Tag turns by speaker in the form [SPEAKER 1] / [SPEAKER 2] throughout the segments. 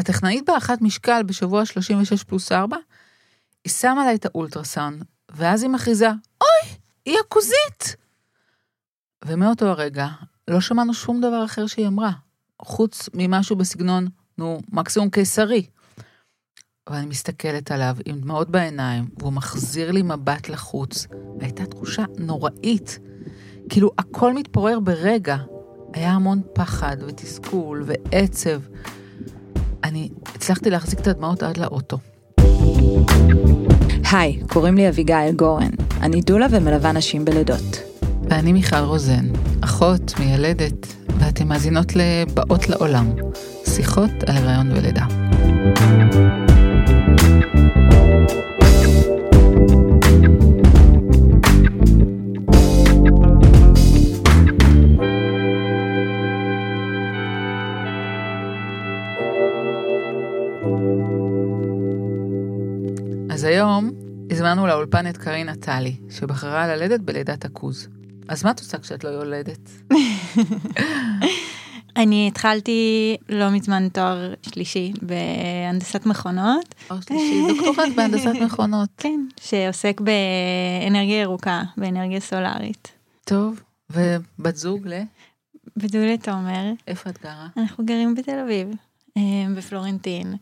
[SPEAKER 1] הטכנאית בהערכת משקל בשבוע 36 פלוס 4, היא שמה לה את האולטרסאונד, ואז היא מכריזה, אוי, היא הכוזית! ומאותו הרגע לא שמענו שום דבר אחר שהיא אמרה, חוץ ממשהו בסגנון, נו, מקסימום קיסרי. ואני מסתכלת עליו עם דמעות בעיניים, והוא מחזיר לי מבט לחוץ. הייתה תחושה נוראית. כאילו, הכל מתפורר ברגע. היה המון פחד ותסכול ועצב. אני הצלחתי להחזיק את הדמעות עד לאוטו.
[SPEAKER 2] היי, קוראים לי אביגיל גורן. אני דולה ומלווה נשים בלידות.
[SPEAKER 1] ואני מיכל רוזן, אחות, מיילדת, ואתן מאזינות לבאות לעולם, שיחות על הריון ולידה. אז היום הזמנו לאולפן את קרינה טלי, שבחרה ללדת בלידת הכוז. אז מה את עושה כשאת לא יולדת?
[SPEAKER 3] אני התחלתי לא מזמן תואר שלישי בהנדסת מכונות.
[SPEAKER 1] תואר שלישי, דוקטורט בהנדסת מכונות.
[SPEAKER 3] כן, שעוסק באנרגיה ירוקה, באנרגיה סולארית.
[SPEAKER 1] טוב, ובת זוג ל?
[SPEAKER 3] בת זוג לתומר.
[SPEAKER 1] איפה את גרה?
[SPEAKER 3] אנחנו גרים בתל אביב, אה, בפלורנטין.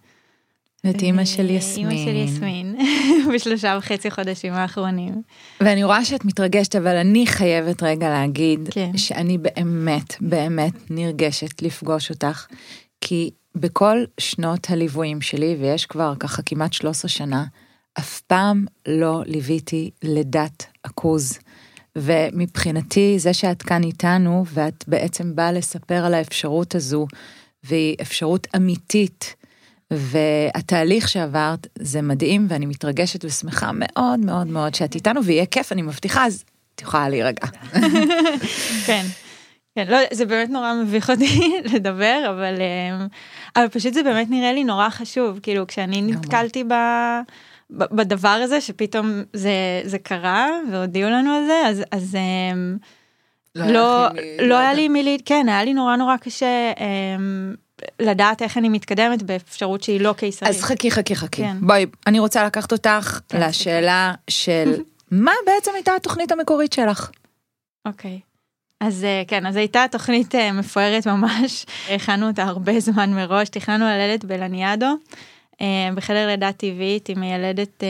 [SPEAKER 2] את אימא של יסמין.
[SPEAKER 3] אימא של יסמין, בשלושה וחצי חודשים האחרונים.
[SPEAKER 2] ואני רואה שאת מתרגשת, אבל אני חייבת רגע להגיד,
[SPEAKER 3] כן.
[SPEAKER 2] שאני באמת, באמת נרגשת לפגוש אותך, כי בכל שנות הליוויים שלי, ויש כבר ככה כמעט 13 שנה, אף פעם לא ליוויתי לידת עכוז. ומבחינתי, זה שאת כאן איתנו, ואת בעצם באה לספר על האפשרות הזו, והיא אפשרות אמיתית, והתהליך שעברת זה מדהים ואני מתרגשת ושמחה מאוד מאוד מאוד שאת איתנו ויהיה כיף אני מבטיחה אז את יכולה להירגע.
[SPEAKER 3] כן. כן, לא, זה באמת נורא מביך אותי לדבר, אבל, אמ, אבל פשוט זה באמת נראה לי נורא חשוב, כאילו כשאני נתקלתי ב, ב, בדבר הזה, שפתאום זה, זה קרה והודיעו לנו על זה, אז, אז אמ,
[SPEAKER 1] לא
[SPEAKER 3] לא,
[SPEAKER 1] עם מי
[SPEAKER 3] לא היה. לי מי, לה- כן, היה לי נורא נורא קשה אמ, לדעת איך אני מתקדמת באפשרות שהיא לא קיסרית.
[SPEAKER 2] אז חכי חכי חכי
[SPEAKER 3] כן.
[SPEAKER 2] בואי אני רוצה לקחת אותך
[SPEAKER 3] כן,
[SPEAKER 2] לשאלה של מה בעצם הייתה התוכנית המקורית שלך.
[SPEAKER 3] אוקיי. אז אה, כן, אז הייתה תוכנית אה, מפוארת ממש, הכנו אותה הרבה זמן מראש, תכננו ללדת בלניאדו, אה, בחדר לידה טבעית עם מיילדת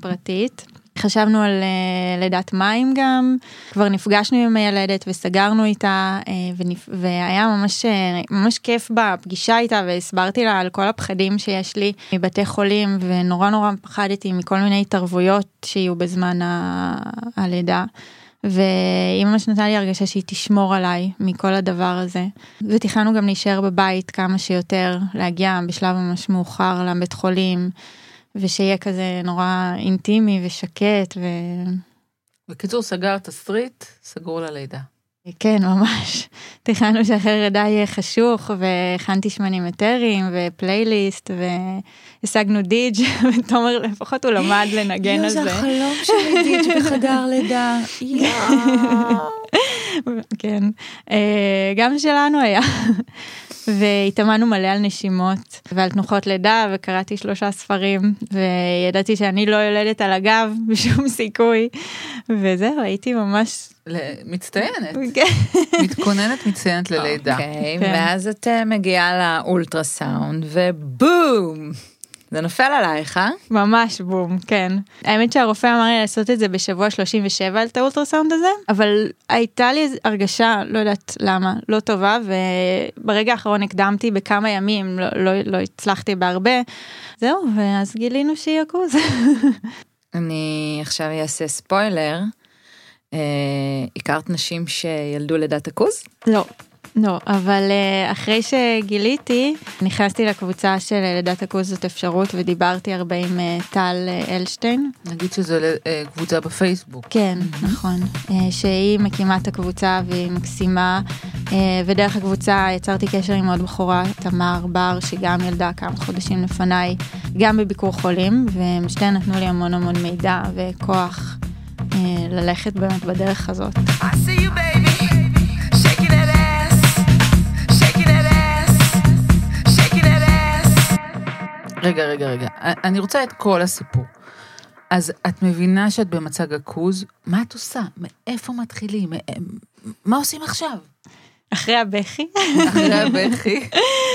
[SPEAKER 3] פרטית. חשבנו על אה, לידת מים גם, כבר נפגשנו עם מיילדת וסגרנו איתה, אה, ונפ... והיה ממש, אה, ממש כיף בפגישה איתה, והסברתי לה על כל הפחדים שיש לי מבתי חולים, ונורא נורא פחדתי מכל מיני התערבויות שיהיו בזמן ה... הלידה. והיא ממש נתנה לי הרגשה שהיא תשמור עליי מכל הדבר הזה. ותכננו גם להישאר בבית כמה שיותר, להגיע בשלב ממש מאוחר לבית חולים, ושיהיה כזה נורא אינטימי ושקט, ו...
[SPEAKER 1] בקיצור, סגר תסריט, סגור ללידה.
[SPEAKER 3] כן, ממש. תכננו שאחרי לידה יהיה חשוך, והכנתי שמנים אתרים, ופלייליסט, והשגנו דיג', ותומר לפחות הוא למד לנגן על זה.
[SPEAKER 2] החלום שלי דיג' בחדר לידה.
[SPEAKER 3] כן, אה, גם שלנו היה. והתאמנו מלא על נשימות ועל תנוחות לידה וקראתי שלושה ספרים וידעתי שאני לא יולדת על הגב בשום סיכוי וזהו הייתי ממש
[SPEAKER 1] מצטיינת,
[SPEAKER 3] כן.
[SPEAKER 1] מתכוננת מצטיינת ללידה.
[SPEAKER 2] אוקיי,
[SPEAKER 3] כן.
[SPEAKER 2] ואז את אה, מגיעה לאולטרסאונד ובום. זה נופל עלייך, אה?
[SPEAKER 3] ממש בום, כן. האמת שהרופא אמר לי לעשות את זה בשבוע 37 את האולטרסאונד הזה, אבל הייתה לי הרגשה, לא יודעת למה, לא טובה, וברגע האחרון הקדמתי בכמה ימים, לא, לא, לא הצלחתי בהרבה. זהו, ואז גילינו שהיא עכוז.
[SPEAKER 2] אני עכשיו אעשה ספוילר. אה, הכרת נשים שילדו לידת הכוז?
[SPEAKER 3] לא. לא, אבל אה, אחרי שגיליתי, נכנסתי לקבוצה של אה, לידת הכוז זאת אפשרות ודיברתי הרבה עם אה, טל אלשטיין.
[SPEAKER 1] נגיד שזו קבוצה בפייסבוק.
[SPEAKER 3] כן, נכון. אה, שהיא מקימה את הקבוצה והיא מקסימה, ודרך הקבוצה יצרתי קשר עם עוד בחורה, תמר בר, שגם ילדה כמה חודשים לפניי, גם בביקור חולים, והם שתיהן נתנו לי המון המון מידע וכוח ללכת באמת בדרך הזאת.
[SPEAKER 4] I see you, baby,
[SPEAKER 1] רגע, רגע, רגע. אני רוצה את כל הסיפור. אז את מבינה שאת במצג עכוז, מה את עושה? מאיפה מתחילים? מה עושים עכשיו?
[SPEAKER 3] אחרי הבכי.
[SPEAKER 1] אחרי הבכי.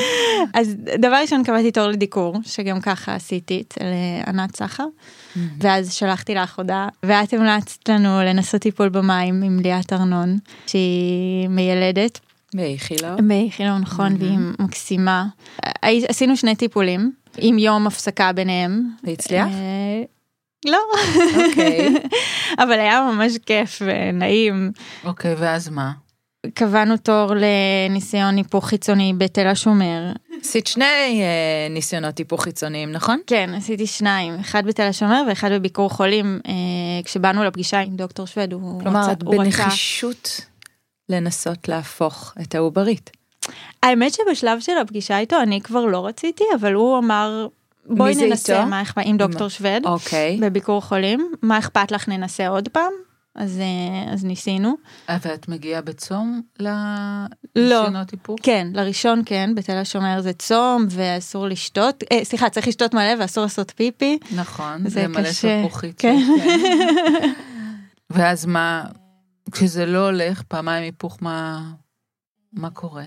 [SPEAKER 3] אז דבר ראשון קבעתי תור לדיקור, שגם ככה עשיתי אצל אה, ענת סחר, ואז שלחתי לך הודעה, ואת המלצת לנו לנסות טיפול במים עם ליאת ארנון, שהיא מיילדת.
[SPEAKER 2] באיכילוב.
[SPEAKER 3] באיכילוב, נכון, והיא מקסימה. עשינו שני טיפולים, עם יום הפסקה ביניהם.
[SPEAKER 2] והצליח?
[SPEAKER 3] אה, לא.
[SPEAKER 2] אוקיי.
[SPEAKER 3] אבל היה ממש כיף ונעים.
[SPEAKER 1] אוקיי, ואז מה?
[SPEAKER 3] קבענו תור לניסיון היפוך חיצוני בתל השומר.
[SPEAKER 2] עשית שני אה, ניסיונות היפוך חיצוניים, נכון?
[SPEAKER 3] כן, עשיתי שניים, אחד בתל השומר ואחד בביקור חולים, אה, כשבאנו לפגישה עם דוקטור שווד, הוא
[SPEAKER 2] כלומר,
[SPEAKER 3] רצה...
[SPEAKER 2] את בנחישות לנסות להפוך את העוברית.
[SPEAKER 3] האמת שבשלב של הפגישה איתו אני כבר לא רציתי, אבל הוא אמר, בואי ננסה,
[SPEAKER 2] איתו?
[SPEAKER 3] מה אכפת, עם דוקטור שווד,
[SPEAKER 2] אוקיי.
[SPEAKER 3] בביקור חולים, מה אכפת לך ננסה עוד פעם? אז, אה, אז ניסינו.
[SPEAKER 1] ואת מגיעה בצום
[SPEAKER 3] לא.
[SPEAKER 1] לניסיונות היפוך?
[SPEAKER 3] כן, לראשון כן, בתל השומר זה צום ואסור לשתות, אה, סליחה, צריך לשתות מלא ואסור לעשות פיפי.
[SPEAKER 1] נכון,
[SPEAKER 3] זה
[SPEAKER 1] מלא. שלפוחית.
[SPEAKER 3] כן.
[SPEAKER 1] כן. ואז מה, כשזה לא הולך, פעמיים היפוך, מה, מה קורה?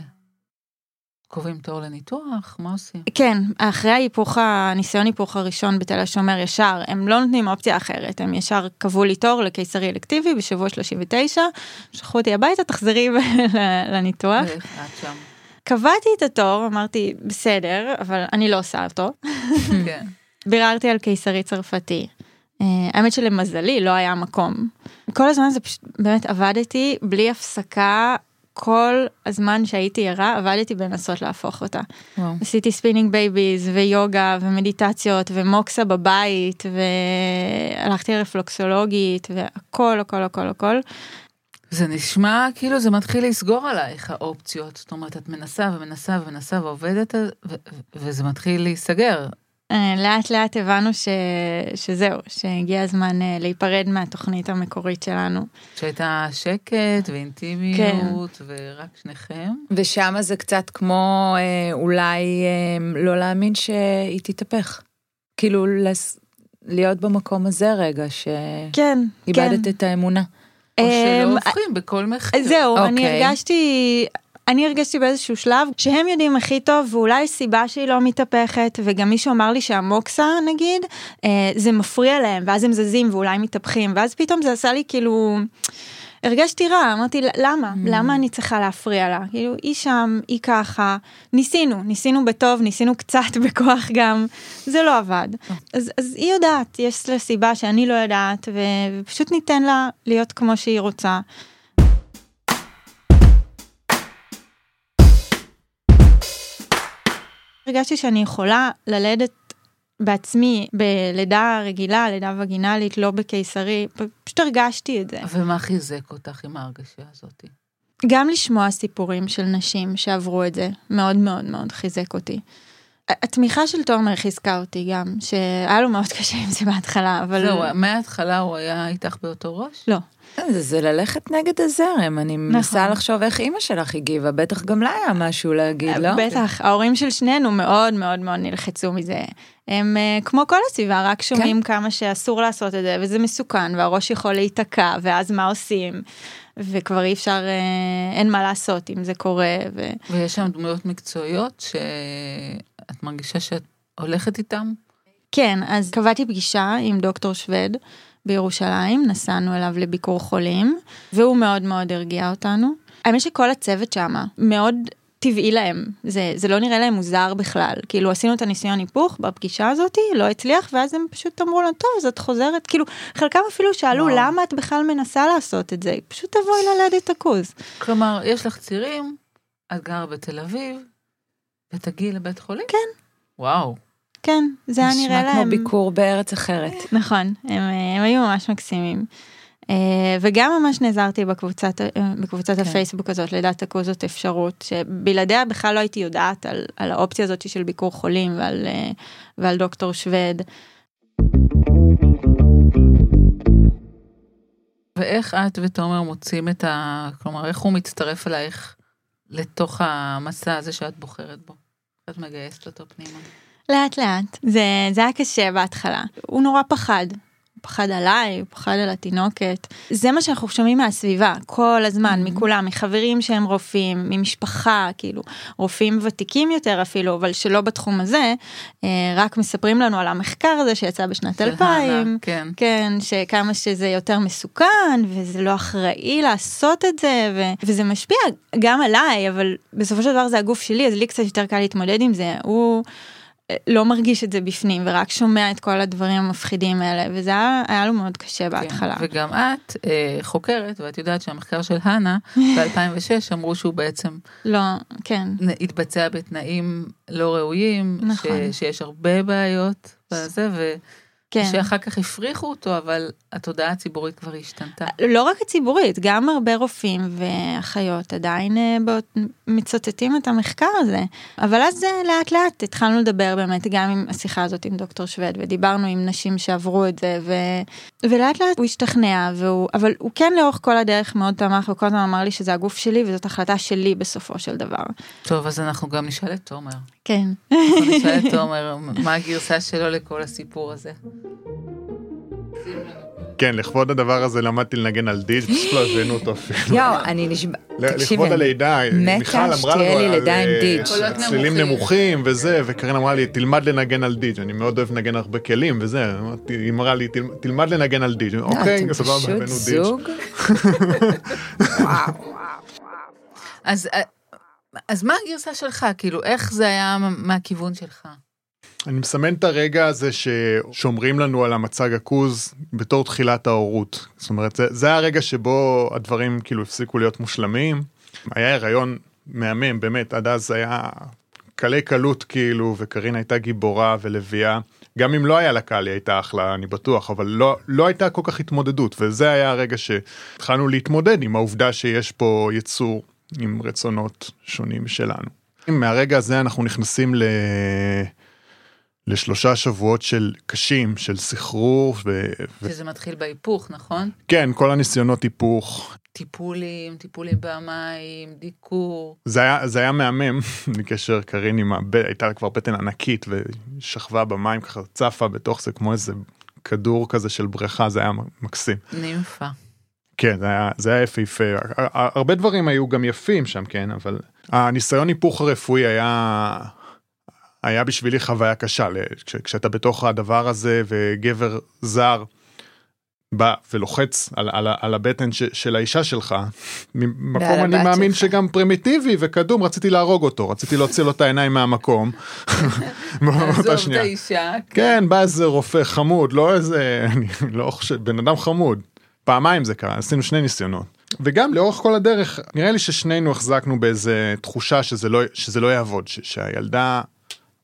[SPEAKER 1] קובעים תור לניתוח? מה עושים?
[SPEAKER 3] כן, אחרי ההיפוך, הניסיון היפוך הראשון בתל השומר ישר, הם לא נותנים אופציה אחרת, הם ישר קבעו לי תור לקיסרי אלקטיבי בשבוע 39, שלחו אותי הביתה, תחזרי לניתוח. קבעתי את התור, אמרתי, בסדר, אבל אני לא עושה אותו.
[SPEAKER 1] כן.
[SPEAKER 3] ביררתי על קיסרי צרפתי. אה, האמת שלמזלי לא היה מקום. כל הזמן זה פשוט, באמת עבדתי בלי הפסקה, כל הזמן שהייתי ערה עבדתי בלנסות להפוך אותה.
[SPEAKER 2] וואו.
[SPEAKER 3] עשיתי Spinning Babies ויוגה ומדיטציות ומוקסה בבית והלכתי לרפלוקסולוגית והכל הכל הכל הכל.
[SPEAKER 1] זה נשמע כאילו זה מתחיל לסגור עלייך האופציות. זאת אומרת, את מנסה ומנסה ומנסה ועובדת, ו- ו- וזה מתחיל להיסגר.
[SPEAKER 3] אה, לאט לאט הבנו ש... שזהו, שהגיע הזמן אה, להיפרד מהתוכנית המקורית שלנו.
[SPEAKER 1] שהייתה שקט ואינטימיות, ורק שניכם.
[SPEAKER 2] ושם זה קצת כמו אה, אולי לא להאמין שהיא תתהפך. כאילו לס... להיות במקום הזה רגע,
[SPEAKER 3] כן,
[SPEAKER 2] שאיבדת את האמונה.
[SPEAKER 1] או שלא הופכים בכל מחיר.
[SPEAKER 3] זהו, אני
[SPEAKER 2] אוקיי.
[SPEAKER 3] הרגשתי, אני הרגשתי באיזשהו שלב שהם יודעים הכי טוב ואולי סיבה שהיא לא מתהפכת וגם מישהו אמר לי שהמוקסה נגיד אה, זה מפריע להם ואז הם זזים ואולי מתהפכים ואז פתאום זה עשה לי כאילו. הרגשתי רע, אמרתי למה? למה אני צריכה להפריע לה? כאילו היא שם, היא ככה, ניסינו, ניסינו בטוב, ניסינו קצת בכוח גם, זה לא עבד. אז, אז היא יודעת, יש לה סיבה שאני לא יודעת, ו- ופשוט ניתן לה להיות כמו שהיא רוצה. הרגשתי שאני יכולה ללדת בעצמי בלידה רגילה, לידה וגינלית, לא בקיסרי, פשוט הרגשתי את זה.
[SPEAKER 1] ומה חיזק אותך עם ההרגשה הזאת?
[SPEAKER 3] גם לשמוע סיפורים של נשים שעברו את זה, מאוד מאוד מאוד חיזק אותי. התמיכה של תומר חיזקה אותי גם, שהיה לו מאוד קשה עם זה בהתחלה, אבל...
[SPEAKER 1] זהו, מההתחלה הוא היה איתך באותו ראש?
[SPEAKER 3] לא.
[SPEAKER 2] זה, זה ללכת נגד הזרם, אני מנסה לחשוב איך אימא שלך הגיבה, בטח גם לה היה משהו להגיד, לא?
[SPEAKER 3] בטח, ההורים של שנינו מאוד מאוד מאוד נלחצו מזה. הם אה, כמו כל הסביבה, רק שומעים כמה שאסור לעשות את זה, וזה מסוכן, והראש יכול להיתקע, ואז מה עושים? וכבר אי אפשר, אה, אין מה לעשות אם זה קורה. ו...
[SPEAKER 1] ויש שם דמויות מקצועיות שאת מרגישה שאת הולכת איתם?
[SPEAKER 3] כן, אז קבעתי פגישה עם דוקטור שווד בירושלים, נסענו אליו לביקור חולים, והוא מאוד מאוד הרגיע אותנו. האמת שכל הצוות שם מאוד טבעי להם, זה, זה לא נראה להם מוזר בכלל. כאילו עשינו את הניסיון היפוך בפגישה הזאת, לא הצליח, ואז הם פשוט אמרו לנו, טוב, אז את חוזרת, כאילו, חלקם אפילו שאלו,
[SPEAKER 1] וואו.
[SPEAKER 3] למה את בכלל מנסה לעשות את זה? פשוט תבואי ללדת הכוז.
[SPEAKER 1] כלומר, יש לך צירים, את גרה בתל אביב, ותגיעי לבית חולים?
[SPEAKER 3] כן.
[SPEAKER 1] וואו.
[SPEAKER 3] כן, זה היה נראה
[SPEAKER 2] נשמע כמו
[SPEAKER 3] להם.
[SPEAKER 2] ביקור בארץ אחרת.
[SPEAKER 3] נכון, הם, הם היו ממש מקסימים. Uh, וגם ממש נעזרתי בקבוצת, uh, בקבוצת
[SPEAKER 2] כן.
[SPEAKER 3] הפייסבוק הזאת, לדעת הכו זאת אפשרות, שבלעדיה בכלל לא הייתי יודעת על, על האופציה הזאת של ביקור חולים ועל, ועל דוקטור שווד.
[SPEAKER 1] ואיך את ותומר מוצאים את ה... כלומר, איך הוא מצטרף אלייך לתוך המסע הזה שאת בוחרת בו? את מגייסת אותו פנימה.
[SPEAKER 3] לאט לאט. זה, זה היה קשה בהתחלה. הוא נורא פחד. הוא פחד עליי, הוא פחד על התינוקת. זה מה שאנחנו שומעים מהסביבה, כל הזמן,
[SPEAKER 2] Mm-hmm.
[SPEAKER 3] מכולם, מחברים שהם רופאים, ממשפחה, כאילו, רופאים ותיקים יותר אפילו, אבל שלא בתחום הזה, אה, רק מספרים לנו על המחקר הזה שיצא בשנת
[SPEAKER 1] של
[SPEAKER 3] 2000.
[SPEAKER 1] הנה, כן.
[SPEAKER 3] כן, שכמה שזה יותר מסוכן, וזה לא אחראי לעשות את זה, ו... וזה משפיע גם עליי, אבל בסופו של דבר זה הגוף שלי, אז לי קצת יותר קל להתמודד עם זה. הוא לא מרגיש את זה בפנים, ורק שומע את כל הדברים המפחידים האלה, וזה היה, היה לו מאוד קשה בהתחלה.
[SPEAKER 1] כן, וגם את אה, חוקרת, ואת יודעת שהמחקר של הנה ב-2006 אמרו שהוא בעצם
[SPEAKER 3] לא, כן.
[SPEAKER 1] התבצע בתנאים לא ראויים,
[SPEAKER 3] נכון.
[SPEAKER 1] ש, שיש הרבה בעיות בזה, ו...
[SPEAKER 3] כן.
[SPEAKER 1] שאחר כך הפריחו אותו, אבל התודעה הציבורית כבר השתנתה.
[SPEAKER 3] לא רק הציבורית, גם הרבה רופאים ואחיות עדיין אה, באות- מצטטים את המחקר הזה. אבל אז אה, לאט לאט התחלנו לדבר באמת גם עם השיחה הזאת עם דוקטור שווד, ודיברנו עם נשים שעברו את זה, ו... ולאט לאט הוא השתכנע, והוא... אבל הוא כן לאורך כל הדרך מאוד תמך, וכל הזמן אמר לי שזה הגוף שלי וזאת החלטה שלי בסופו של דבר.
[SPEAKER 1] טוב, אז אנחנו גם נשאל את תומר.
[SPEAKER 3] כן.
[SPEAKER 1] אנחנו נשאל את תומר מה הגרסה שלו לכל הסיפור הזה.
[SPEAKER 4] כן, לכבוד הדבר הזה למדתי לנגן על דיג', פשוט לא הבאנו אותו אפילו.
[SPEAKER 2] יואו, אני נשבע,
[SPEAKER 4] לכבוד הלידה,
[SPEAKER 2] מתה
[SPEAKER 4] מיכל אמרה לנו על אה, צלילים
[SPEAKER 1] נמוכים.
[SPEAKER 4] וזה, וקרן אמרה לי, תלמד לנגן על דיג', אני מאוד אוהב לנגן הרבה כלים וזה, היא אמרה לי, "תל- תלמד לנגן על דיג',
[SPEAKER 2] לא,
[SPEAKER 4] אוקיי, סבבה, הבאנו
[SPEAKER 1] אה, אז מה הגרסה שלך? כאילו, איך זה היה מהכיוון שלך?
[SPEAKER 4] אני מסמן את הרגע הזה ששומרים לנו על המצג הכוז בתור תחילת ההורות. זאת אומרת, זה, זה הרגע שבו הדברים כאילו הפסיקו להיות מושלמים. היה הריון מהמם, באמת, עד אז היה קלי קלות כאילו, וקרין הייתה גיבורה ולביאה. גם אם לא היה לה קל, היא הייתה אחלה, אני בטוח, אבל לא, לא הייתה כל כך התמודדות, וזה היה הרגע שהתחלנו להתמודד עם העובדה שיש פה יצור עם רצונות שונים שלנו. מהרגע הזה אנחנו נכנסים ל... לשלושה שבועות של קשים, של סחרור, ו... ו...
[SPEAKER 1] שזה מתחיל בהיפוך, נכון?
[SPEAKER 4] כן, כל הניסיונות היפוך.
[SPEAKER 1] טיפולים, טיפולים במים, דיקור.
[SPEAKER 4] זה היה, זה היה מהמם, בקשר קרין עם הבטן, הייתה לה כבר בטן ענקית ושכבה במים ככה, צפה בתוך זה כמו איזה כדור כזה של בריכה, זה היה מקסים.
[SPEAKER 1] נימפה.
[SPEAKER 4] כן, זה היה, זה היה יפהפה. הרבה דברים היו גם יפים שם, כן, אבל הניסיון היפוך הרפואי היה, היה בשבילי חוויה קשה. כש, כשאתה בתוך הדבר הזה וגבר זר בא ולוחץ על, על, על הבטן ש, של האישה שלך, ממקום אני מאמין
[SPEAKER 2] שלך.
[SPEAKER 4] שגם פרימיטיבי וקדום, רציתי להרוג אותו, רציתי להוציא לו את העיניים מהמקום.
[SPEAKER 1] עזוב את. האישה.
[SPEAKER 4] כן, בא איזה רופא חמוד, לא איזה, אני לא חושב, בן אדם חמוד. פעמיים זה קרה, עשינו שני ניסיונות. וגם לאורך כל הדרך, נראה לי ששנינו החזקנו באיזה תחושה שזה לא, שזה לא יעבוד, ש, שהילדה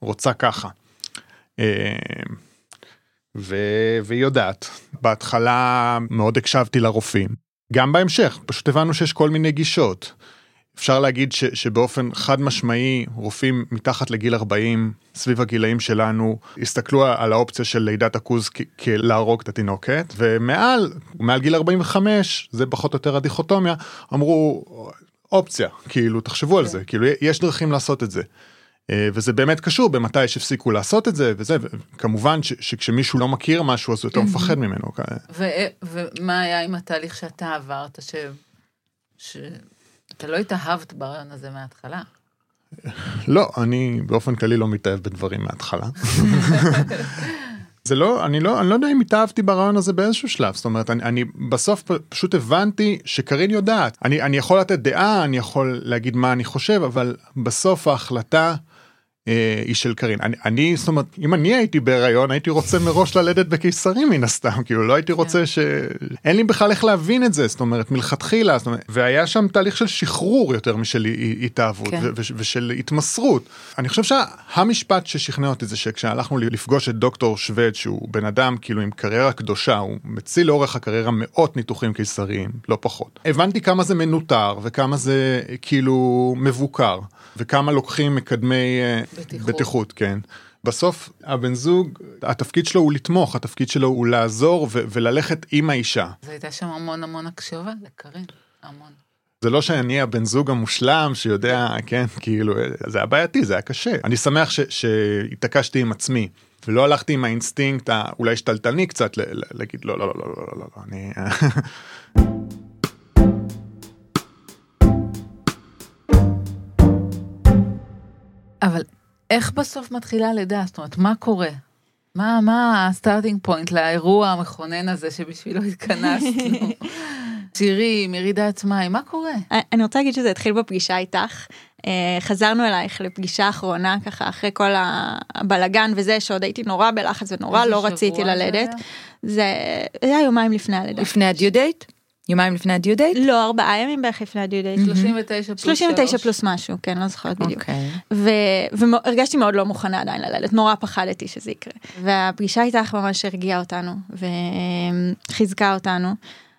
[SPEAKER 4] רוצה ככה. אה, ו, והיא יודעת. בהתחלה מאוד הקשבתי לרופאים. גם בהמשך, פשוט הבנו שיש כל מיני גישות. אפשר להגיד ש, שבאופן חד משמעי רופאים מתחת לגיל 40 סביב הגילאים שלנו הסתכלו על האופציה של לידת הכוז כ- כלהרוג את התינוקת ומעל מעל גיל 45 זה פחות או יותר הדיכוטומיה אמרו אופציה כאילו תחשבו על זה כאילו יש דרכים לעשות את זה. אה, וזה באמת קשור במתי שהפסיקו לעשות את זה וזה וכמובן ש, שכשמישהו לא מכיר משהו אז הוא יותר מפחד ממנו.
[SPEAKER 1] ו- ומה היה עם התהליך שאתה עברת, ש... שאתה לא התאהבת ברעיון הזה מההתחלה?
[SPEAKER 4] לא, אני באופן כללי לא מתאהב בדברים מההתחלה. זה לא, אני לא, אני לא יודע אם התאהבתי ברעיון הזה באיזשהו שלב, זאת אומרת, אני, אני בסוף פ- פשוט הבנתי שקרין יודעת. אני, אני יכול לתת דעה, אני יכול להגיד מה אני חושב, אבל בסוף ההחלטה היא של קרין. אני, אני, זאת אומרת, אם אני הייתי בהיריון, הייתי רוצה מראש ללדת בקיסרי מן הסתם, כאילו לא הייתי רוצה ש... אין לי בכלל איך להבין את זה, זאת אומרת, מלכתחילה, זאת אומרת, והיה שם תהליך של שחרור יותר משל התאהבות,
[SPEAKER 1] כן.
[SPEAKER 4] ושל התמסרות. אני חושב שהמשפט ששכנע אותי זה שכשהלכנו לפגוש את דוקטור שווד, שהוא בן אדם כאילו עם קריירה קדושה, הוא מציל לאורך הקריירה מאות ניתוחים קיסריים, לא פחות. הבנתי כמה זה מנוטר וכמה זה כאילו מבוקר, וכמה לוקחים מקדמי אה,
[SPEAKER 1] בטיחות.
[SPEAKER 4] בטיחות, כן. בסוף הבן זוג, התפקיד שלו הוא לתמוך, התפקיד שלו הוא לעזור ו- וללכת עם האישה.
[SPEAKER 1] אז הייתה שם המון המון הקשבה לקארין, המון.
[SPEAKER 4] זה לא שאני הבן זוג המושלם שיודע, כן, כאילו, זה היה בעייתי, זה היה קשה. אני שמח ש- שהתעקשתי עם עצמי. ולא הלכתי עם האינסטינקט האולי שתלטני קצת להגיד לא לא לא לא לא לא לא אני
[SPEAKER 1] אבל איך בסוף מתחילה הלידה? זאת אומרת, מה קורה? מה, מה ה starting point לאירוע המכונן הזה שבשבילו התכנסנו? צירים, ירידת מים, מה קורה?
[SPEAKER 3] אני רוצה להגיד שזה התחיל בפגישה איתך. אה, חזרנו אלייך לפגישה אחרונה ככה אחרי כל הבלגן וזה שעוד הייתי נורא בלחץ ונורא לא רציתי ללדת. זה היה יומיים לפני הלידה.
[SPEAKER 2] לפני הדיו דייט? יומיים לפני הדיו דייט?
[SPEAKER 3] לא ארבעה ימים בערך לפני הדיו דייט.
[SPEAKER 1] 39 פלוס
[SPEAKER 3] 39
[SPEAKER 1] שלוש.
[SPEAKER 3] פלוס משהו כן לא זוכרת בדיוק.
[SPEAKER 2] אוקיי.
[SPEAKER 3] והרגשתי מאוד לא מוכנה עדיין ללדת נורא פחדתי שזה יקרה והפגישה איתך ממש הרגיעה אותנו וחיזקה אותנו.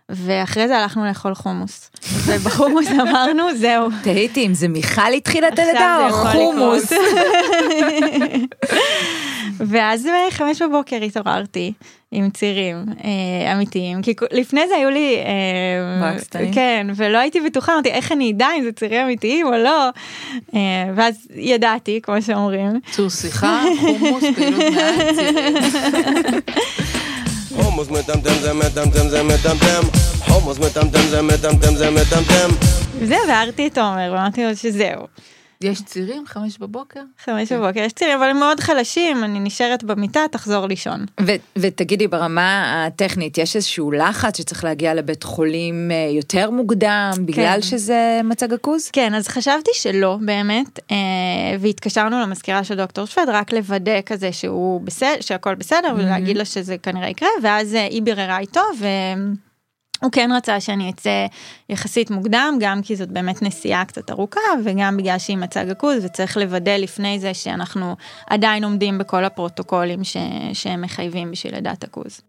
[SPEAKER 3] ואחרי זה הלכנו לאכול חומוס ובחומוס אמרנו זהו
[SPEAKER 2] תהיתי אם זה מיכל התחילה את הלידה או חומוס.
[SPEAKER 3] ואז בחמש בבוקר התעוררתי עם צירים אה, אמיתיים כי לפני זה היו לי אה? כן ולא הייתי בטוחה אמרתי איך אני אדע אם זה צירים אמיתיים או לא אה, ואז ידעתי כמו שאומרים
[SPEAKER 1] צור שיחה, חומוס, פעילות צירים.
[SPEAKER 5] חומוס מטמטם זה מטמטם זה מטמטם חומוס מטמטם זה מטמטם זה מטמטם
[SPEAKER 3] וזהו והערתי את עומר ואמרתי לו שזהו.
[SPEAKER 1] יש צירים, חמש בבוקר?
[SPEAKER 3] חמש בבוקר יש צירים אבל הם מאוד חלשים אני נשארת במיטה תחזור לישון.
[SPEAKER 2] ו- ותגידי ברמה הטכנית יש איזשהו לחץ שצריך להגיע לבית חולים אה, יותר מוקדם בגלל
[SPEAKER 3] כן.
[SPEAKER 2] שזה מצג עכוז?
[SPEAKER 3] כן, אז חשבתי שלא באמת, אה, והתקשרנו למזכירה של דוקטור שפד רק לוודא כזה שהוא בסדר, שהכל בסדר, ולהגיד לה שזה כנראה יקרה, ואז אה, היא ביררה איתו, והוא כן רצה שאני אצא יחסית מוקדם, גם כי זאת באמת נסיעה קצת ארוכה, וגם בגלל שהיא מצג עכוז, וצריך לוודא לפני זה שאנחנו עדיין עומדים בכל הפרוטוקולים ש... שהם מחייבים בשביל לידת עכוז.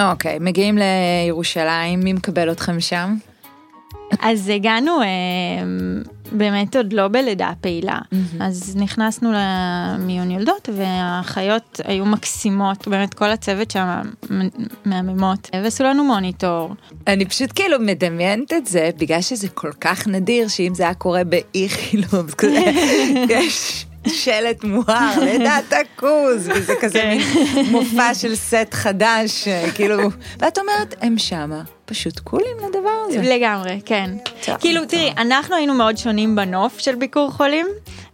[SPEAKER 2] אוקיי, מגיעים לירושלים, מי מקבל אתכם שם?
[SPEAKER 3] אז הגענו אה, באמת עוד לא בלידה פעילה, אז נכנסנו למיון יולדות והאחיות היו מקסימות, באמת כל הצוות שם מהממות, ועשו לנו מוניטור.
[SPEAKER 2] אני פשוט כאילו מדמיינת את זה בגלל שזה כל כך נדיר שאם זה היה קורה באיכילוב, זה כזה, יש שלט מואר, לידת הכוז, וזה כזה מין מופע של סט חדש, אה, כאילו, ואת אומרת, הם שמה, פשוט קולים לדבר הזה.
[SPEAKER 3] לגמרי, כן.
[SPEAKER 2] טוב,
[SPEAKER 3] כאילו,
[SPEAKER 2] טוב.
[SPEAKER 3] תראי, אנחנו היינו מאוד שונים בנוף של ביקור חולים.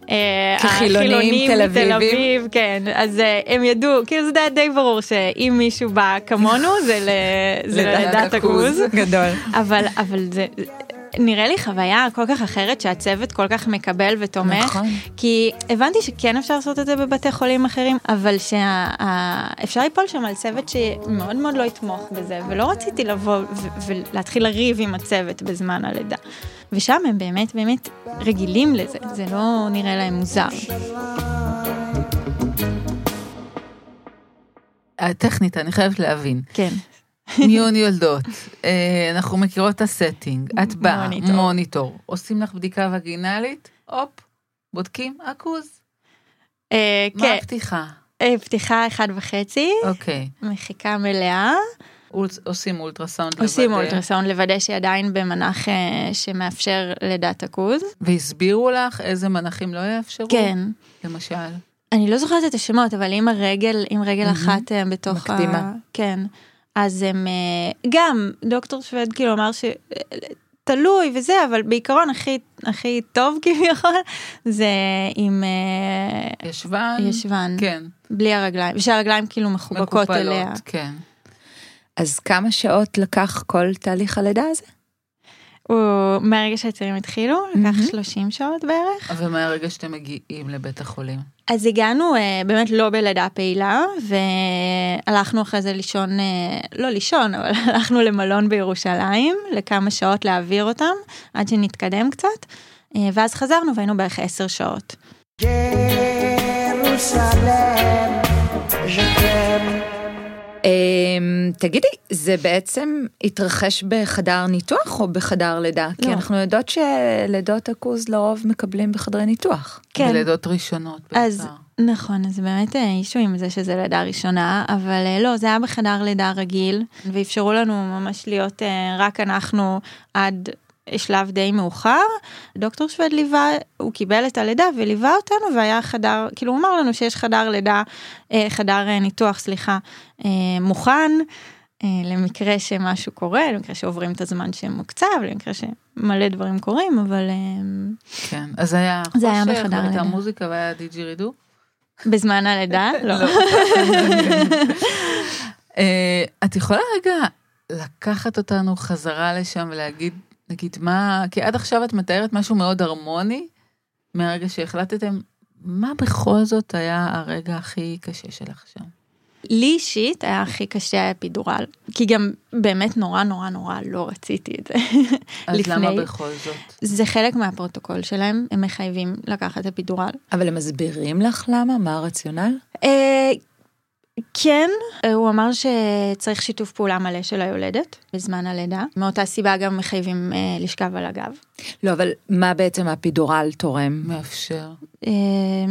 [SPEAKER 3] אה,
[SPEAKER 2] כחילונים, תל אביבים.
[SPEAKER 3] אביב, כן, אז אה, הם ידעו, כאילו זה די ברור שאם מישהו בא כמונו זה ל- זה ללידת הכוז.
[SPEAKER 2] גדול.
[SPEAKER 3] אבל אבל זה נראה לי חוויה כל כך אחרת שהצוות כל כך מקבל ותומך
[SPEAKER 2] נכון.
[SPEAKER 3] כי הבנתי שכן אפשר לעשות את זה בבתי חולים אחרים אבל שאפשר ליפול שם על צוות שמאוד מאוד לא יתמוך בזה ולא רציתי לבוא ולהתחיל לריב עם הצוות בזמן הלידה. ושם הם באמת באמת רגילים לזה זה לא נראה להם מוזר.
[SPEAKER 1] טכנית, אני חייבת להבין.
[SPEAKER 3] כן.
[SPEAKER 1] מיון יולדות, אה, אנחנו מכירות את ה setting, את באה,
[SPEAKER 3] מוניטור.
[SPEAKER 1] מוניטור, עושים לך בדיקה וגינלית, הופ, בודקים עכוז.
[SPEAKER 3] אה,
[SPEAKER 1] מה
[SPEAKER 3] כן,
[SPEAKER 1] הפתיחה?
[SPEAKER 3] אה, פתיחה אחד וחצי,
[SPEAKER 1] אוקיי,
[SPEAKER 3] מחיקה מלאה.
[SPEAKER 1] עושים אולטרסאונד
[SPEAKER 3] עושים
[SPEAKER 1] לוודא.
[SPEAKER 3] אולטרסאונד לוודא שהיא עדיין במנח שמאפשר לידת עכוז.
[SPEAKER 1] והסבירו לך איזה מנחים לא יאפשרו?
[SPEAKER 3] כן.
[SPEAKER 1] למשל.
[SPEAKER 3] אני לא זוכרת את השמות, אבל עם הרגל, עם רגל אחת בתוך ה...
[SPEAKER 2] מקדימה.
[SPEAKER 3] כן. אז הם אה, גם, דוקטור שווד כאילו אמר ש... תלוי וזה, אבל בעיקרון הכי, הכי טוב כביכול, זה עם אה,
[SPEAKER 1] ישבן?
[SPEAKER 3] ישבן,
[SPEAKER 1] כן.
[SPEAKER 3] בלי הרגליים, ושהרגליים כאילו מחובקות
[SPEAKER 1] מקופלות,
[SPEAKER 3] אליה.
[SPEAKER 1] כן.
[SPEAKER 2] אז כמה שעות לקח כל תהליך הלידה הזה?
[SPEAKER 3] הוא, מהרגע שהצירים התחילו, לקח
[SPEAKER 2] מהמם.
[SPEAKER 3] 30 שעות בערך.
[SPEAKER 1] ומהרגע שאתם מגיעים לבית החולים.
[SPEAKER 3] אז הגענו אה, באמת לא בלידה פעילה והלכנו אחרי זה לישון, אה, לא לישון, אבל הלכנו למלון בירושלים לכמה שעות להעביר אותם עד שנתקדם קצת אה, ואז חזרנו והיינו בערך 10 שעות.
[SPEAKER 2] אמ, תגידי, זה בעצם התרחש בחדר ניתוח או בחדר לידה? כי
[SPEAKER 3] לא.
[SPEAKER 2] אנחנו יודעות שלידות עכוז לרוב מקבלים בחדרי ניתוח.
[SPEAKER 3] כן.
[SPEAKER 1] בלידות ראשונות.
[SPEAKER 3] אז
[SPEAKER 1] בעיקר.
[SPEAKER 3] נכון, אז באמת אה, אישו עם זה שזה לידה ראשונה, אבל אה, לא, זה היה בחדר לידה רגיל, ואפשרו לנו ממש להיות אה, רק אנחנו עד שלב די מאוחר. דוקטור שווד ליווה, הוא קיבל את הלידה וליווה אותנו, והיה חדר, כאילו הוא אמר לנו שיש חדר לידה, אה, חדר אה, ניתוח, סליחה, אה, מוכן. למקרה שמשהו קורה, למקרה שעוברים את הזמן שמוקצב, למקרה שמלא דברים קורים, אבל
[SPEAKER 1] כן, אז היה
[SPEAKER 3] זה היה בחדר לידה.
[SPEAKER 1] מוזיקה והיה דיג'י רידו.
[SPEAKER 3] בזמן הלידה, לא.
[SPEAKER 1] אה, את יכולה רגע לקחת אותנו חזרה לשם ולהגיד, נגיד, מה, כי עד עכשיו את מתארת משהו מאוד הרמוני, מהרגע שהחלטתם, מה בכל זאת היה הרגע הכי קשה שלך שם?
[SPEAKER 3] לי אישית היה הכי קשה האפידורל, כי גם באמת נורא נורא נורא לא רציתי את זה.
[SPEAKER 1] אז
[SPEAKER 3] לפני.
[SPEAKER 1] למה בכל זאת?
[SPEAKER 3] זה חלק מהפרוטוקול שלהם, הם מחייבים לקחת אפידורל.
[SPEAKER 2] אבל הם מסבירים לך למה? מה הרציונל?
[SPEAKER 3] אה, כן, אה, הוא אמר שצריך שיתוף פעולה מלא של היולדת בזמן הלידה. מאותה סיבה גם מחייבים אה, לשכב על הגב.
[SPEAKER 2] לא, אבל מה בעצם האפידורל תורם?
[SPEAKER 1] מאפשר
[SPEAKER 3] אה,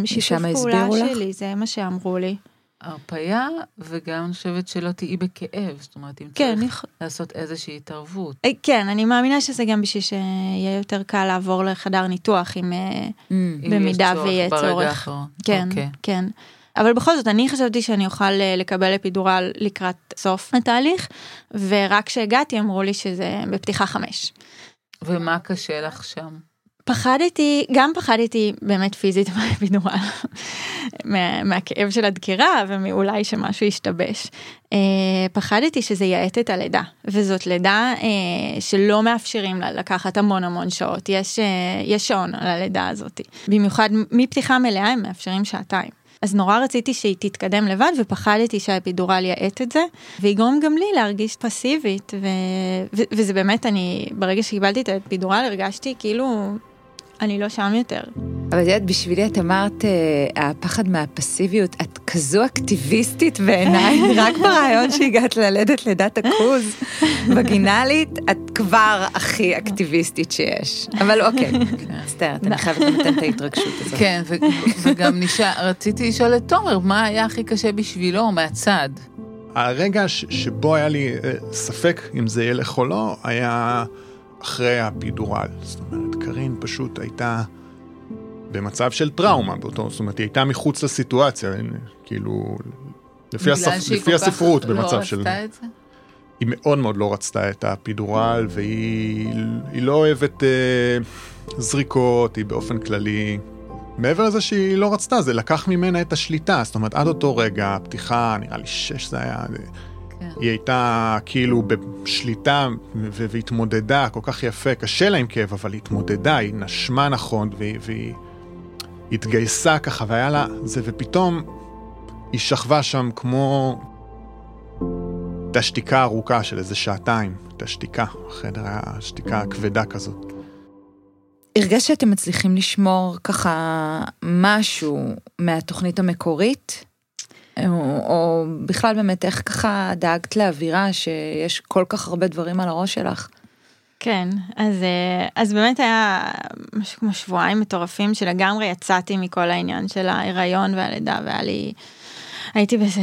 [SPEAKER 3] שיתוף פעולה
[SPEAKER 2] הסבירו לך?
[SPEAKER 3] שלי, זה מה שאמרו לי.
[SPEAKER 1] הרפייה, וגם אני חושבת שלא תהיי בכאב, זאת אומרת, אם
[SPEAKER 3] כן,
[SPEAKER 1] צריך
[SPEAKER 3] יכ-
[SPEAKER 1] לעשות איזושהי התערבות.
[SPEAKER 3] אה, כן, אני מאמינה שזה גם בשביל שיהיה יותר קל לעבור לחדר ניתוח
[SPEAKER 1] אם יש
[SPEAKER 3] במידה
[SPEAKER 1] צורך
[SPEAKER 3] ויהיה
[SPEAKER 1] ברגע
[SPEAKER 3] צורך.
[SPEAKER 1] האחרון.
[SPEAKER 3] כן,
[SPEAKER 1] אוקיי.
[SPEAKER 3] כן. אבל בכל זאת, אני חשבתי שאני אוכל אה, לקבל אפידורל לקראת סוף התהליך, ורק כשהגעתי אמרו לי שזה בפתיחה חמש.
[SPEAKER 1] ומה קשה לך שם?
[SPEAKER 3] פחדתי, גם פחדתי באמת פיזית מהאפידורל, מה, מהכאב של הדקירה ומאולי שמשהו ישתבש. אה, פחדתי שזה יאט את הלידה, וזאת לידה אה, שלא מאפשרים לה לקחת המון המון שעות, יש, אה, יש שעון על הלידה הזאת. במיוחד מפתיחה מלאה הם מאפשרים שעתיים. אז נורא רציתי שהיא תתקדם לבד ופחדתי שהאפידורל יאט את זה ויגרום גם לי להרגיש פסיבית ו... ו... וזה באמת אני ברגע שקיבלתי את האפידורל הרגשתי כאילו אני לא שם יותר.
[SPEAKER 2] אבל את יודעת, בשבילי את אמרת, אה, הפחד מהפסיביות, את כזו אקטיביסטית בעיניי, רק ברעיון שהגעת ללדת לידת הכוז וגינלית, את כבר הכי אקטיביסטית שיש. אבל אוקיי, מצטערת, אני חייבת לתת את ההתרגשות הזאת.
[SPEAKER 1] כן, וגם רציתי לשאול את תומר, מה היה הכי קשה בשבילו מהצד?
[SPEAKER 4] הרגע שבו היה לי אה, ספק אם זה ילך או לא, היה אחרי הפידורל. זאת אומרת, קארין פשוט הייתה במצב של טראומה באותו, זאת אומרת, היא הייתה מחוץ לסיטואציה, כאילו, לפי,
[SPEAKER 1] בגלל
[SPEAKER 4] הספ...
[SPEAKER 1] שהיא
[SPEAKER 4] לפי
[SPEAKER 1] כל כך
[SPEAKER 4] הספרות
[SPEAKER 1] לא
[SPEAKER 4] במצב של...
[SPEAKER 1] רצתה את זה?
[SPEAKER 4] היא מאוד מאוד לא רצתה את הפידורל, והיא היא לא אוהבת אה, זריקות, היא באופן כללי... מעבר לזה שהיא לא רצתה, זה לקח ממנה את השליטה. זאת אומרת, עד אותו רגע, הפתיחה, נראה לי שש זה היה...
[SPEAKER 1] כן.
[SPEAKER 4] היא הייתה כאילו בשליטה והתמודדה כל כך יפה, קשה לה עם כאב, אבל היא התמודדה, היא נשמה נכון, והיא, והיא התגייסה ככה, והיה לה זה, ופתאום היא שכבה שם כמו... הייתה שתיקה ארוכה של איזה שעתיים, הייתה שתיקה, החדר היה שתיקה כבדה כזאת.
[SPEAKER 2] הרגשת שאתם מצליחים לשמור ככה משהו מהתוכנית המקורית? או, או בכלל באמת איך ככה דאגת לאווירה שיש כל כך הרבה דברים על הראש שלך?
[SPEAKER 3] כן, אז, אה, אז באמת היה משהו כמו שבועיים מטורפים שלגמרי יצאתי מכל העניין של ההיריון והלידה והיה לי, הייתי באיזה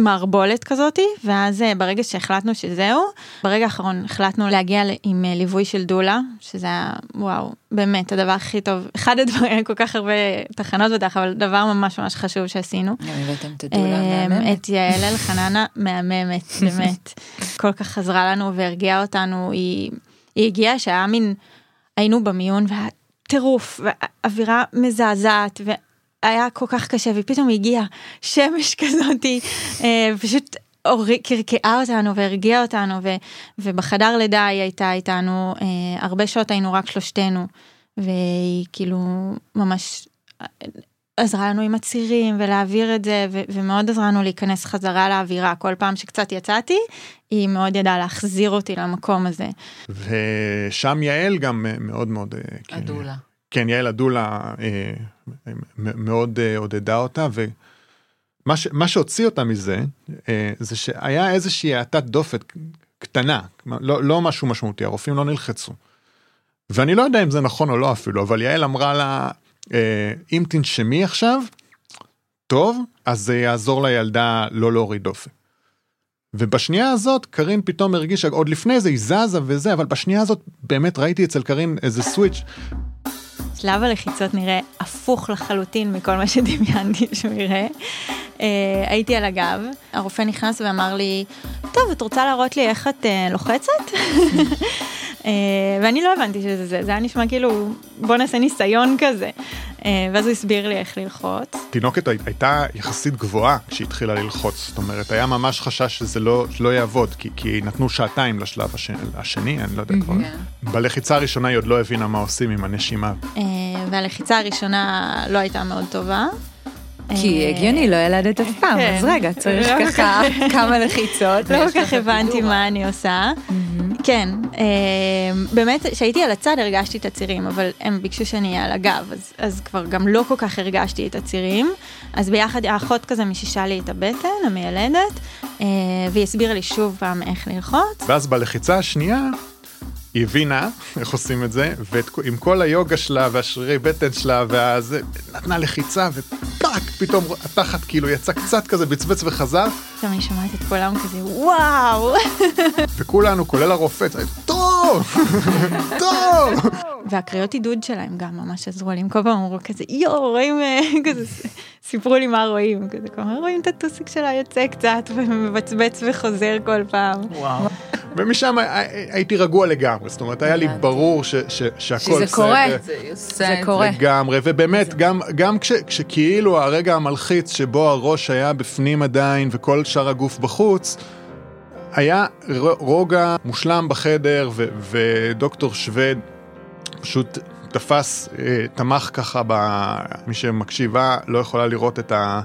[SPEAKER 3] מערבולת כזאתי, ואז אה, ברגע שהחלטנו שזהו, ברגע האחרון החלטנו להגיע עם אה, ליווי של דולה, שזה היה, וואו, באמת הדבר הכי טוב, אחד הדברים, כל כך הרבה תחנות בטח, אבל דבר ממש ממש חשוב שעשינו.
[SPEAKER 2] הבאתם את הדולה
[SPEAKER 3] אמ,
[SPEAKER 2] המהממת.
[SPEAKER 3] את יעל אלחננה מהממת, באמת. כל כך עזרה לנו והרגיעה אותנו, היא, היא הגיעה שהיה מין, היינו במיון והיה טירוף, ואווירה מזעזעת, והיה כל כך קשה, ופתאום הגיעה שמש כזאתי, אה, פשוט אורי- קרקעה אותנו והרגיעה אותנו, ו, ובחדר לידה היא הייתה איתנו, אה, הרבה שעות היינו רק שלושתנו, והיא כאילו ממש עזרה לנו עם הצירים ולהעביר את זה, ו- ומאוד עזרה לנו להיכנס חזרה לאווירה. כל פעם שקצת יצאתי, היא מאוד ידעה להחזיר אותי למקום הזה.
[SPEAKER 4] ושם יעל גם אה, מאוד מאוד... אה, כן, מה, ש, מה שהוציא אותה מזה, אה, זה שהיה איזושהי האטת דופק קטנה, לא, לא משהו משמעותי, הרופאים לא נלחצו. ואני לא יודע אם זה נכון או לא אפילו, אבל יעל אמרה לה, אה, אם תנשמי עכשיו, טוב, אז זה יעזור לילדה לא להוריד דופק. ובשנייה הזאת קארין פתאום הרגישה, עוד לפני זה היא זזה וזה, אבל בשנייה הזאת באמת ראיתי אצל קארין איזה סוויץ'.
[SPEAKER 3] שלב הלחיצות נראה הפוך לחלוטין מכל מה שדמיינתי שהוא יראה. Uh, הייתי על הגב, הרופא נכנס ואמר לי, טוב, את רוצה להראות לי איך את uh, לוחצת? uh, ואני לא הבנתי שזה זה, זה היה נשמע כאילו, בוא נעשה ניסיון כזה. Uh, ואז הוא הסביר לי איך ללחוץ.
[SPEAKER 4] תינוקת הי- הייתה יחסית גבוהה כשהיא התחילה ללחוץ, זאת אומרת, היה ממש חשש שזה לא, לא יעבוד, כי, כי נתנו שעתיים לשלב השני, השני אני לא יודע כבר.
[SPEAKER 1] כן.
[SPEAKER 4] בלחיצה הראשונה היא עוד לא הבינה מה עושים עם הנשימה.
[SPEAKER 3] Uh, והלחיצה הראשונה לא הייתה מאוד טובה.
[SPEAKER 2] כי
[SPEAKER 3] אה,
[SPEAKER 2] הגיוני, לא ילדת אף פעם,
[SPEAKER 3] כן.
[SPEAKER 2] אז רגע, צריך
[SPEAKER 3] לא
[SPEAKER 2] ככה כמה לחיצות.
[SPEAKER 3] לא כל כך הבנתי. מה אני עושה. כן, אה, באמת, כשהייתי על הצד הרגשתי את הצירים, אבל הם ביקשו שאני אהיה על הגב, אז, אז כבר גם לא כל כך הרגשתי את הצירים. אז ביחד האחות כזה מיששה לי את הבטן, המיילדת, אה, והיא הסבירה לי שוב פעם איך ללחוץ.
[SPEAKER 4] ואז בלחיצה השנייה, היא הבינה איך עושים את זה, ועם כל היוגה שלה והשרירי בטן שלה, והזה, נתנה לחיצה, ופאק, פתאום התחת כאילו יצא קצת כזה בצבץ וחזר,
[SPEAKER 3] פתאום אני שומעת את כולם כזה, וואו!
[SPEAKER 4] וכולנו, כולל הרופא, צעק, טוב, טוב.
[SPEAKER 3] והקריאות עידוד שלהם גם ממש עזרו לי, הם כל פעם אמרו כזה, יואו, רואים, אה, כזה, סיפרו לי מה רואים, כזה, כלומר, רואים את הטוסיק שלה יוצא קצת ומבצבץ וחוזר כל פעם.
[SPEAKER 1] וואו.
[SPEAKER 4] ומשם הי- הייתי רגוע לגמרי, זאת אומרת, היה לי. ברור ש- ש- שהכל
[SPEAKER 2] שזה קורה.
[SPEAKER 1] זה,
[SPEAKER 2] קורה.
[SPEAKER 4] לגמרי, ובאמת, גם, גם כש, כשכאילו הרגע המלחיץ שבו הראש היה בפנים עדיין וכל שאר הגוף בחוץ, היה רוגע מושלם בחדר, ו, ודוקטור שווד פשוט תפס, אה, תמך ככה, ב, מי שמקשיבה לא יכולה לראות את, ה,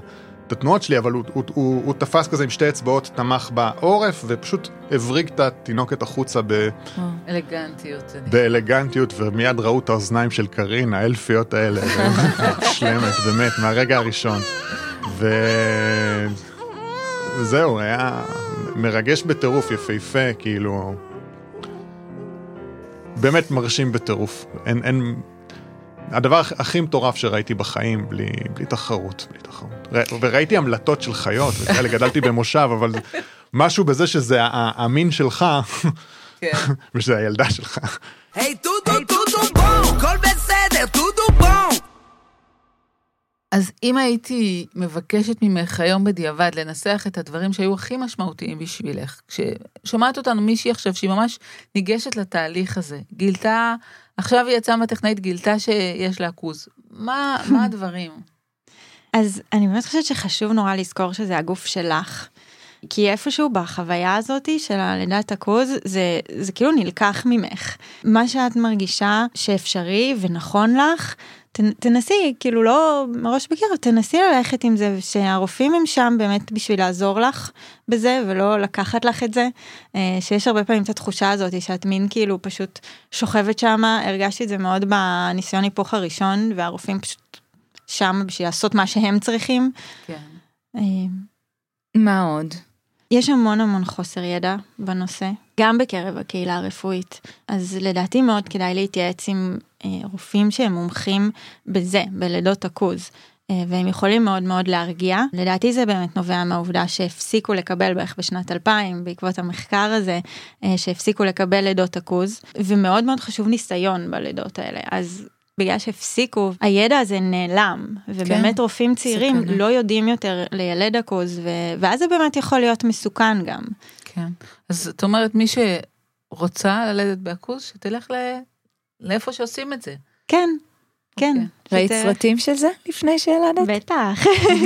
[SPEAKER 4] התנועות שלי, אבל הוא, הוא, הוא, הוא תפס כזה עם שתי אצבעות, תמך בעורף, ופשוט הבריג את התינוקת החוצה ב...
[SPEAKER 1] אלגנטיות.
[SPEAKER 4] באלגנטיות, ומיד ראו את האוזניים של קארין, האלפיות האלה, מושלמת, באמת, מהרגע הראשון. וזהו, היה מרגש בטירוף, יפהפה, כאילו... באמת מרשים בטירוף. אין, אין... הדבר הכ- הכי מטורף שראיתי בחיים, בלי, בלי תחרות, בלי תחרות. ר- וראיתי המלטות של חיות, וכאלה, גדלתי במושב, אבל משהו בזה שזה המין שלך,
[SPEAKER 1] כן.
[SPEAKER 4] ושזה הילדה שלך.
[SPEAKER 6] היי טוטו טוטו בום, הכל בסדר, טוטו בום.
[SPEAKER 1] אז אם הייתי מבקשת ממך היום בדיעבד לנסח את הדברים שהיו הכי משמעותיים בשבילך, כששומעת אותנו מישהי עכשיו שהיא ממש ניגשת לתהליך הזה, גילתה, עכשיו היא יצאה מהטכנאית, גילתה שיש לה עכוז, מה, מה הדברים?
[SPEAKER 3] אז אני באמת חושבת שחשוב נורא לזכור שזה הגוף שלך. כי איפשהו בחוויה הזאת של הלידת הכוז, זה, זה כאילו נלקח ממך. מה שאת מרגישה שאפשרי ונכון לך, ת, תנסי, כאילו לא מראש בקר, תנסי ללכת עם זה, שהרופאים הם שם באמת בשביל לעזור לך בזה, ולא לקחת לך את זה. אה, שיש הרבה פעמים את התחושה הזאת שאת מין כאילו פשוט שוכבת שמה, הרגשתי את זה מאוד בניסיון היפוך הראשון, והרופאים פשוט שם בשביל לעשות מה שהם צריכים.
[SPEAKER 1] כן.
[SPEAKER 3] אה,
[SPEAKER 2] מה עוד?
[SPEAKER 3] יש המון המון חוסר ידע בנושא, גם בקרב הקהילה הרפואית. אז לדעתי מאוד כדאי להתייעץ עם אה, רופאים שהם מומחים בזה, בלידות הכוז. אה, והם יכולים מאוד מאוד להרגיע. לדעתי זה באמת נובע מהעובדה שהפסיקו לקבל בערך בשנת 2000, בעקבות המחקר הזה, אה, שהפסיקו לקבל לידות הכוז, ומאוד מאוד חשוב ניסיון בלידות האלה. אז בגלל שהפסיקו, הידע הזה נעלם, ובאמת
[SPEAKER 2] כן,
[SPEAKER 3] רופאים צעירים
[SPEAKER 2] סכנה.
[SPEAKER 3] לא יודעים יותר לילד הכוז, ו... ואז זה באמת יכול להיות מסוכן גם.
[SPEAKER 1] כן. אז את אומרת, מי שרוצה ללדת בעכוז, שתלך ל... לאיפה שעושים את זה.
[SPEAKER 3] כן, כן.
[SPEAKER 1] אוקיי.
[SPEAKER 2] ראית
[SPEAKER 3] שת-
[SPEAKER 2] סרטים של זה לפני שילדת?
[SPEAKER 3] בטח.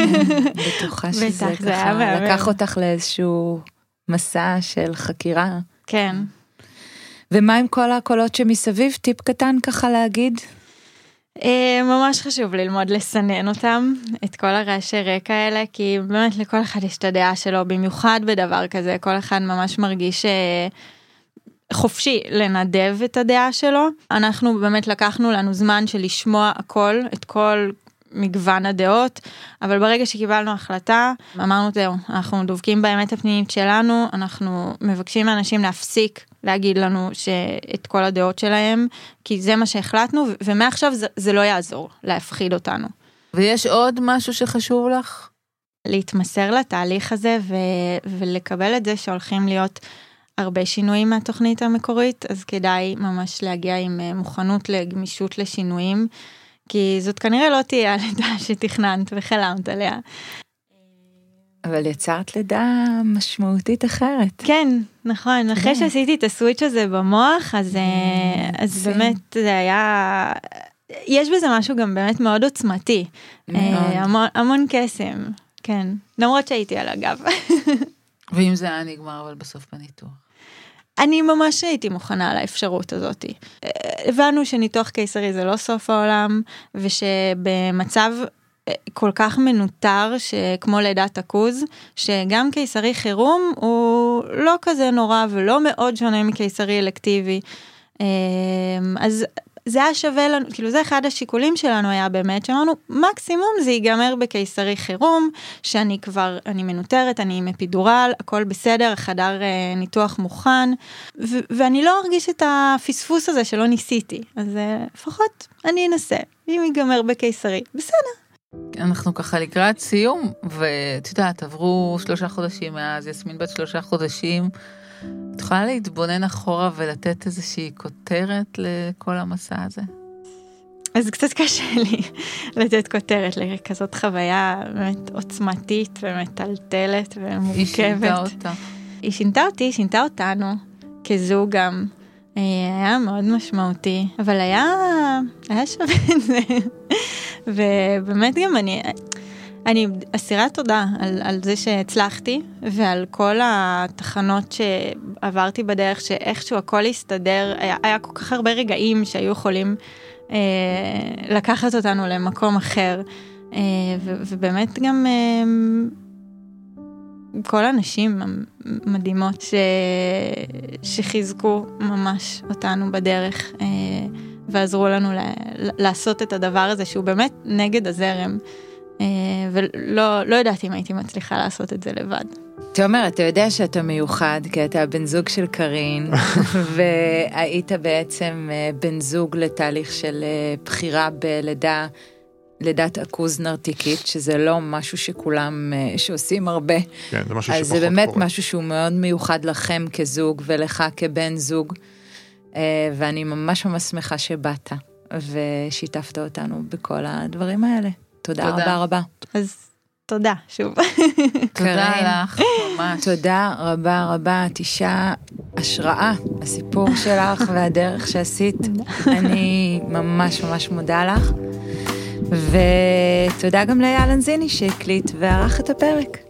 [SPEAKER 2] בטוחה שזה ככה. לקח אותך לאיזשהו מסע של חקירה.
[SPEAKER 3] כן.
[SPEAKER 2] ומה עם כל הקולות שמסביב? טיפ קטן ככה להגיד?
[SPEAKER 3] אה, ממש חשוב ללמוד לסנן אותם, את כל הרעשי רקע האלה, כי באמת לכל אחד יש את הדעה שלו, במיוחד בדבר כזה, כל אחד ממש מרגיש אה, חופשי לנדב את הדעה שלו. אנחנו באמת לקחנו לנו זמן של לשמוע הכל, את כל מגוון הדעות, אבל ברגע שקיבלנו החלטה, אמרנו זהו, אנחנו דובקים באמת הפנימית שלנו, אנחנו מבקשים מאנשים להפסיק להגיד לנו את כל הדעות שלהם, כי זה מה שהחלטנו, ומעכשיו זה, זה לא יעזור להפחיד אותנו.
[SPEAKER 1] ויש עוד משהו שחשוב לך?
[SPEAKER 3] להתמסר לתהליך הזה ו- ולקבל את זה שהולכים להיות הרבה שינויים מהתוכנית המקורית, אז כדאי ממש להגיע עם אה, מוכנות לגמישות לשינויים, כי זאת כנראה לא תהיה הלידה שתכננת וחלמת עליה.
[SPEAKER 2] אבל יצרת לידה משמעותית אחרת.
[SPEAKER 3] כן, נכון, אחרי
[SPEAKER 2] כן.
[SPEAKER 3] שעשיתי את הסוויץ' הזה במוח, אז, אה, אז
[SPEAKER 2] יפה.
[SPEAKER 3] באמת זה היה... יש בזה משהו גם באמת מאוד עוצמתי.
[SPEAKER 2] מאוד.
[SPEAKER 3] אה, המון, המון קסם, כן. למרות שהייתי על הגב.
[SPEAKER 1] ואם זה היה נגמר אבל בסוף בניתוח.
[SPEAKER 3] אני ממש הייתי מוכנה לאפשרות הזאת. אה, הבנו שניתוח קיסרי זה לא סוף העולם, ושבמצב כל כך מנוטר שכמו לידת תקוז, שגם קיסרי חירום הוא לא כזה נורא ולא מאוד שונה מקיסרי אלקטיבי. אה, אז זה היה שווה לנו, כאילו זה אחד השיקולים שלנו היה באמת, שאמרנו מקסימום זה ייגמר בקיסרי חירום, שאני כבר, אני מנוטרת, אני עם אפידורל, הכל בסדר, החדר אה, ניתוח מוכן, ואני לא ארגיש את הפספוס הזה שלא ניסיתי, אז אה, לפחות אני אנסה, אם ייגמר בקיסרי, בסדר.
[SPEAKER 1] אנחנו ככה לקראת סיום, ואת יודעת, עברו שלושה חודשים מאז, יסמין בת שלושה חודשים. את יכולה להתבונן אחורה ולתת איזושהי כותרת לכל המסע הזה?
[SPEAKER 3] אז קצת קשה לי לתת כותרת לכזאת חוויה באמת עוצמתית ומטלטלת ומורכבת.
[SPEAKER 1] היא שינתה אותה.
[SPEAKER 3] היא שינתה אותי, היא שינתה אותנו, כזוג גם. אה, היה מאוד משמעותי, אבל היה, היה שווה את זה. ובאמת גם אני, אני אסירת תודה על, על זה שהצלחתי, ועל כל התחנות שעברתי בדרך, שאיכשהו הכל הסתדר, היה, היה כל כך הרבה רגעים שהיו יכולים אה, לקחת אותנו למקום אחר. אה, ו, ובאמת גם... אה, כל הנשים המדהימות ש... שחיזקו ממש אותנו בדרך אה, ועזרו לנו ל... לעשות את הדבר הזה שהוא באמת נגד הזרם. אה, ולא לא ידעתי אם הייתי מצליחה לעשות את זה לבד.
[SPEAKER 2] תומר, אתה יודע שאתה מיוחד, כי אתה הבן זוג של קארין, והיית בעצם אה, בן זוג לתהליך של אה, בחירה בלידה, לידת עכוז נרתיקית, שזה לא משהו שכולם, שעושים הרבה.
[SPEAKER 4] כן, זה משהו
[SPEAKER 2] אז
[SPEAKER 4] שפחות
[SPEAKER 2] זה באמת
[SPEAKER 4] קורה.
[SPEAKER 2] משהו שהוא מאוד מיוחד לכם כזוג ולך כבן זוג, ואני ממש ממש שמחה שבאת ושיתפת אותנו בכל הדברים האלה. תודה
[SPEAKER 1] תודה.
[SPEAKER 2] רבה רבה.
[SPEAKER 3] אז תודה שוב.
[SPEAKER 1] תודה. לך, ממש.
[SPEAKER 2] תודה רבה רבה, את אישה השראה, הסיפור שלך והדרך שעשית. אני ממש ממש מודה לך. ותודה גם לאייל אנזיני שהקליט וערך את הפרק.